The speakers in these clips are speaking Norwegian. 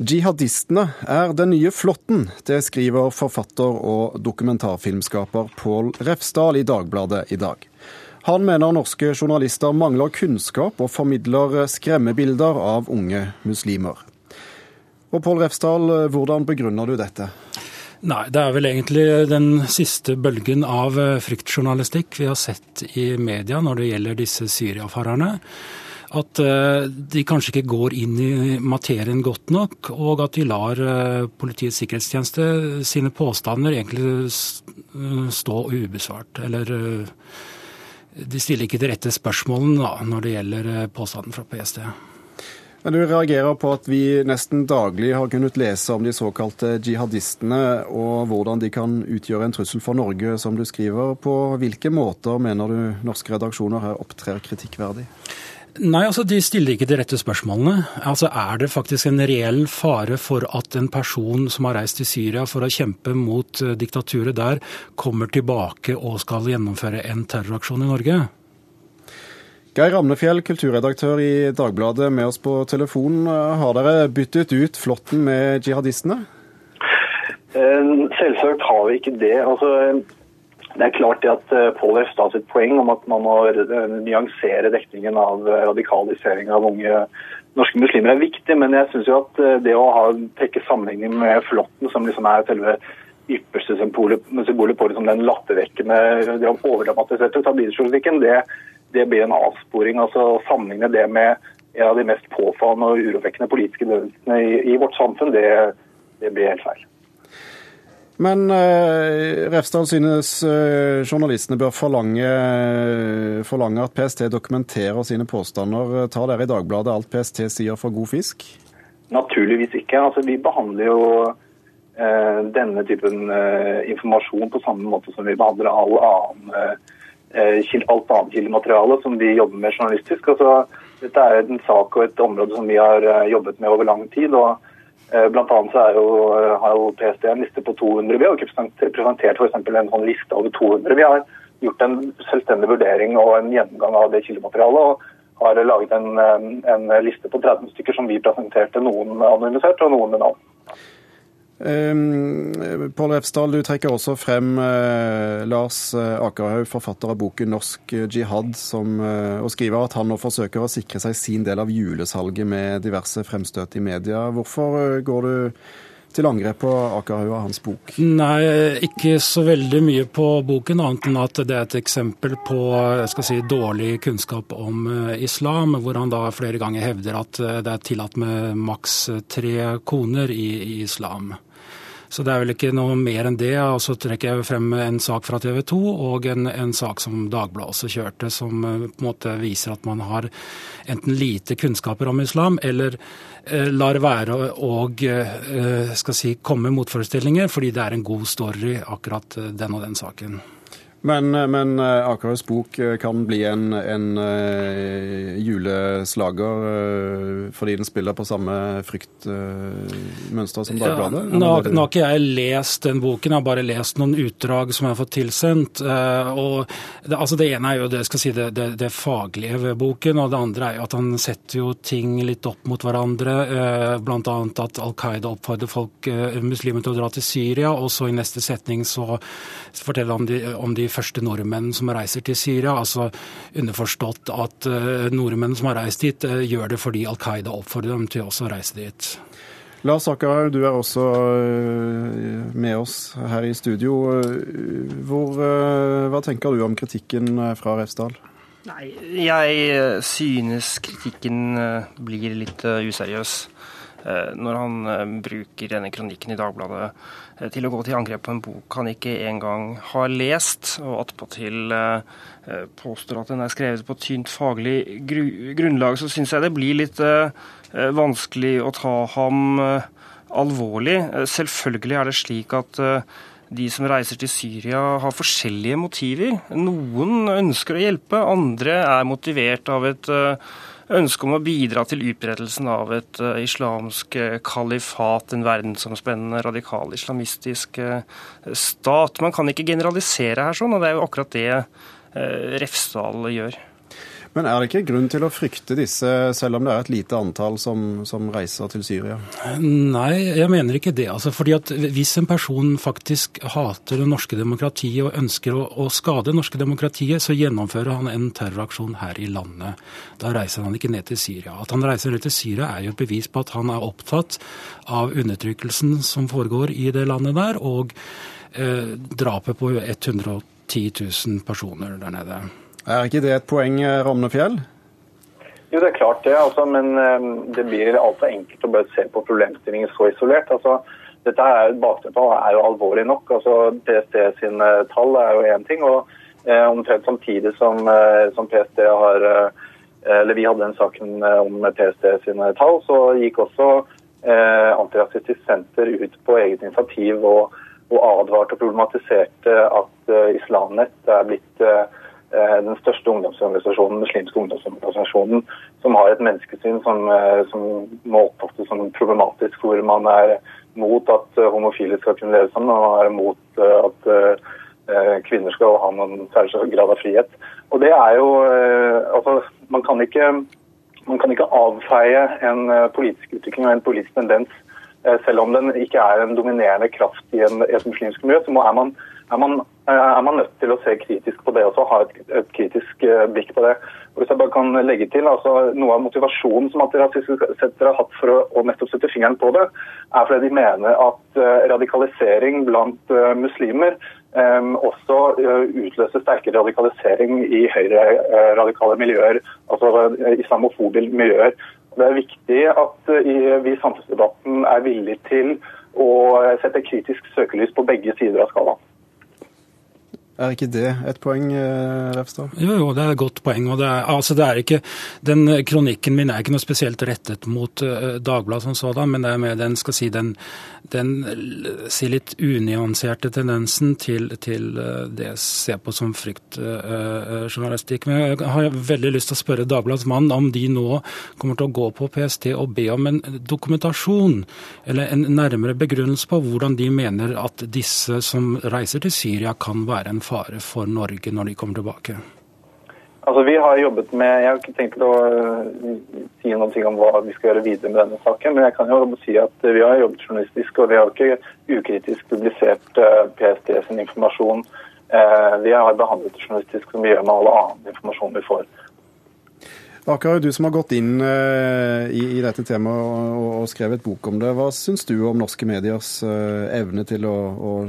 Jihadistene er den nye flåtten. Det skriver forfatter og dokumentarfilmskaper Pål Refsdal i Dagbladet i dag. Han mener norske journalister mangler kunnskap og formidler skremmebilder av unge muslimer. Og Pål Refsdal, hvordan begrunner du dette? Nei, Det er vel egentlig den siste bølgen av fryktjournalistikk vi har sett i media når det gjelder disse Syria-farerne at eh, de kanskje ikke går inn i materien godt nok, og at de lar eh, Politiets sikkerhetstjeneste sine påstander egentlig eh, stå ubesvart. Eller de stiller ikke de rette spørsmålene da, når det gjelder påstanden fra PST. Men Du reagerer på at vi nesten daglig har kunnet lese om de såkalte jihadistene, og hvordan de kan utgjøre en trussel for Norge, som du skriver. På hvilke måter mener du norske redaksjoner her opptrer kritikkverdig? Nei, altså De stiller ikke de rette spørsmålene. Altså Er det faktisk en reell fare for at en person som har reist til Syria for å kjempe mot uh, diktaturet der, kommer tilbake og skal gjennomføre en terroraksjon i Norge? Geir Ramnefjell, kulturredaktør i Dagbladet, med oss på telefon. Har dere byttet ut flåtten med jihadistene? Eh, selvsagt har vi ikke det. Altså, det er klart at uh, Pål Refstad sitt poeng om at man må uh, nyansere dekningen av uh, radikalisering av unge norske muslimer er viktig, men jeg syns jo at det å ha trekke sammenligning med Flåtten, som liksom er selve ypperste symbolet, symbolet på liksom den lattervekkende, det overdramatiserte tabloidjournalistikken, det, det blir en avsporing. altså Å sammenligne det med en av de mest påfallende og urovekkende politiske bevegelsene i, i, vårt samfunn, det, det blir helt feil. Men uh, Refsdal synes uh, journalistene bør forlange, forlange, at PST dokumenterer sine påstander. Tar dere i Dagbladet alt PST sier for god fisk? Naturligvis ikke. Altså, vi behandler jo uh, denne typen informasjon på samme måte som vi behandler all annen, alt annet kildemateriale som vi jobber med journalistisk. Altså, dette er en sak og et område som vi har jobbet med over lang tid. og Eh, blant annet så jo, eh, har jo PST en liste på 200. Vi har ikke presentert f.eks. en sånn liste over 200. Vi har gjort en selvstendig vurdering og en gjennomgang av det kildematerialet. og har laget en, en, liste på 30 stykker som vi presenterte, noen anonymisert og noen med navn. Um, Pål Refsdal, du trekker også frem uh, Lars Akerhaug, forfatter av boken 'Norsk jihad', som, uh, og skriver at han nå forsøker å sikre seg sin del av julesalget med diverse fremstøt i media. Hvorfor går du til angrep på Akerhaug og hans bok? Nei, ikke så veldig mye på boken, annet enn at det er et eksempel på si, dårlig kunnskap om islam, hvor han da flere ganger hevder at det er tillatt med maks tre koner i, i islam. Så det er vel ikke noe mer enn det. Og så trekker jeg frem en sak fra TV 2 og en, en sak som Dagbladet også kjørte, som eh, på en måte viser at man har enten lite kunnskaper om islam, eller eh, lar være å eh, skal si, komme motforestillinger fordi det er en god story, akkurat den og den saken. Men, men Akerhaugs bok eh, kan bli en, en juleslager fordi den spiller på samme fryktmønster som Dagbladet? Ja, nå, nå, har ikke jeg lest den boken, jeg har bare lest noen utdrag som jeg har fått tilsendt. og det, altså det ene er jo det, si, det, det, det, faglige ved boken, og det andre er jo at han setter jo ting litt opp mot hverandre. Bl.a. at Al Qaida oppfordrer folk, muslimer til å dra til Syria, og så i neste setning så forteller han om de, om de første nordmenn som reiser til Syria. altså Underforstått at uh, nordmenn som har reist dit, uh, gjør det fordi Al Qaida oppfordrer dem til også å reise dit. Lars Akerhaug, du er også eh, med oss her i studio. Hvor, hva tenker du om kritikken fra Refsdal? Nei, jeg synes kritikken blir litt useriøs. Når han bruker denne kronikken i Dagbladet Eh, til å gå til angrep på en bok han ikke engang har lest, og attpåtil eh, påstår at den er skrevet på tynt faglig grunnlag, så syns jeg det blir litt eh, vanskelig å ta ham alvorlig. Selvfølgelig er det slik at de som reiser til Syria har forskjellige motiver. Noen ønsker å hjelpe, andre er motivert av et ønske om å bidra til utbredelsen av et uh, islamsk uh, kalifat, en verdensomspennende radikal islamistisk uh, stat. Man kan ikke generalisere her sånn, og det er jo akkurat det Refsdal gjør. Men er det ikke grunn til å frykte disse, selv om det er et lite antall som, som reiser til Syria? Nei, jeg mener ikke det. Altså, fordi at Hvis en person faktisk hater det norske demokratiet og ønsker å, å skade det norske demokratiet, så gjennomfører han en terroraksjon her i landet. Da reiser han ikke ned til Syria. At han reiser ned til Syria er jo et bevis på at han er opptatt av undertrykkelsen som foregår i det landet der, og eh, drapet på 110 000 personer der nede. Er ikke det et poeng, eh, Ramnefjell? Jo, det er klart det, altså, men eh, det blir altfor enkelt å bare se på problemstillingen så isolert. Altså, dette er, Bakteppet er jo alvorlig nok. altså PST sine tall er jo én ting. og eh, Omtrent samtidig som, eh, som, PST har eh, eller vi hadde den saken om PST sine tall, så gikk også eh, Antirasistisk Senter ut på eget initiativ og, og advarte og problematiserte at eh, Islamnett er blitt eh, Eh, den største ungdomsorganisasjonen, muslimske ungdomsorganisasjonen, som har et menneskesyn som, eh, som må oppfattes som problematisk, hvor man er mot at eh, homofile skal kunne leve sammen, og man er mot at kvinner skal ha noen særlig grad av frihet. Og det er jo altså, man kan ikke man kan ikke avfeie en politisk utvikling og en politisk tendens selv om den ikke er en dominerende kraft i, en, et muslimsk miljø. så er man er man, eh, er man, nødt til å se kritisk på det også, ha et, et kritisk uh, blikk på det. Og hvis jeg bare kan legge til, altså Noe av motivasjonen som Antirasistiske Senter har hatt for å, å, nettopp sette fingeren på det, er fordi de mener at uh, radikalisering blant muslimer um, også utløser sterkere radikalisering i høyreradikale miljøer, altså islamofobe miljøer. Det er viktig at vi i samfunnsdebatten er villige til å sette kritisk søkelys på begge sider av skalaen. Er ikke det et poeng, eh, Refstad? Jo, jo, det er et godt poeng. det er, altså det ikke, Den kronikken min er ikke noe spesielt rettet mot uh, Dagbladet som sådan, men det er med den, skal si, den, den si litt unyanserte tendensen til, til uh, det jeg ser på som fryktjournalistikk. Uh, men jeg har veldig lyst til å spørre Dagbladets mann om de nå kommer til å gå på PST og be om en dokumentasjon, eller en nærmere begrunnelse på hvordan de mener at disse som reiser til Syria, kan være en fare for Norge når de kommer tilbake? Altså, vi har jobbet med, Jeg har ikke tenkt å uh, si noe om hva vi skal gjøre videre med denne saken, men jeg kan jo si at vi har jobbet journalistisk, og vi har ikke ukritisk publisert uh, PST sin informasjon. Vi har behandlet det journalistisk som vi gjør med all annen informasjon vi får. Akkurat du som har gått inn i, i, dette temaet og, skrevet bok om det. Hva syns du om norske mediers evne til å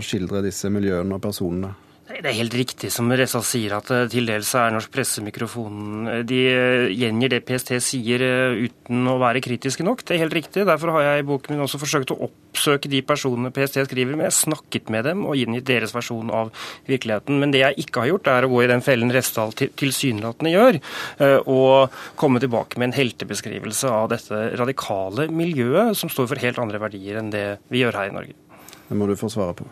skildre disse miljøene og personene? Det er helt riktig som Ressa sier, at eh, til dels er norsk presse mikrofonen eh, De eh, gjengir det PST sier uten å være kritiske nok. Det er helt riktig. Derfor har jeg i boken min også forsøkt å oppsøke de personene PST skriver med, snakket med dem og inngitt deres versjon av virkeligheten. Men det jeg ikke har gjort, er å gå i den fellen Resdal tilsynelatende gjør, og komme tilbake med en heltebeskrivelse av dette radikale miljøet som står for helt andre verdier enn det vi gjør her i Norge. Det må du få svare på.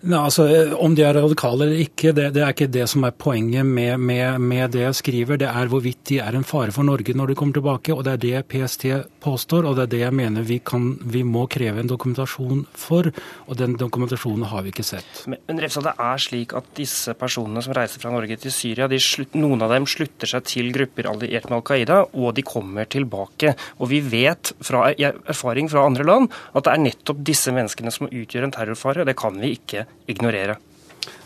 Nei, altså, Om de er radikale eller ikke, det, det, er ikke det som er poenget med, med, med, det jeg skriver. Det er hvorvidt de er en fare for Norge når de kommer tilbake. og Det er det PST påstår, og det er det jeg mener vi, kan, vi må kreve en dokumentasjon for. Og den dokumentasjonen har vi ikke sett. Men, men det er slik at disse personene som reiser fra Norge til Syria, slutt, noen av dem slutter seg til grupper alliert med Al Qaida, og de kommer tilbake. Og vi vet fra erfaring fra andre land at det er nettopp disse menneskene som utgjør en terrorfare. Det kan vi ikke ignorere.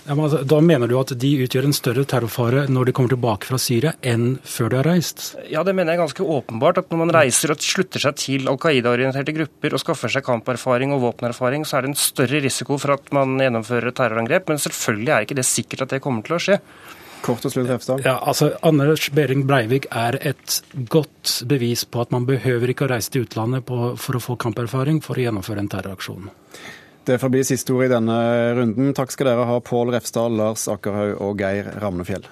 Ja, altså, da mener du at de utgjør en større terrorfare når de kommer tilbake fra Syria, enn før de har reist? Ja, det mener jeg ganske åpenbart. At når man reiser og slutter seg til Al Qaida-orienterte grupper og skaffer seg kamperfaring og våpenerfaring, så er det en større risiko for at man gjennomfører terrorangrep. Men selvfølgelig er ikke det sikkert at det kommer til å skje. Kort og slutt, Refstad. Ja, altså, Anders Behring Breivik er et godt bevis på at man behøver ikke å reise til utlandet på, for å få kamperfaring for å gjennomføre en terroraksjon. Det får bli siste ord i denne runden. Takk skal dere ha, Pål Refstad, Lars Akerhaug og Geir Ramnefjell.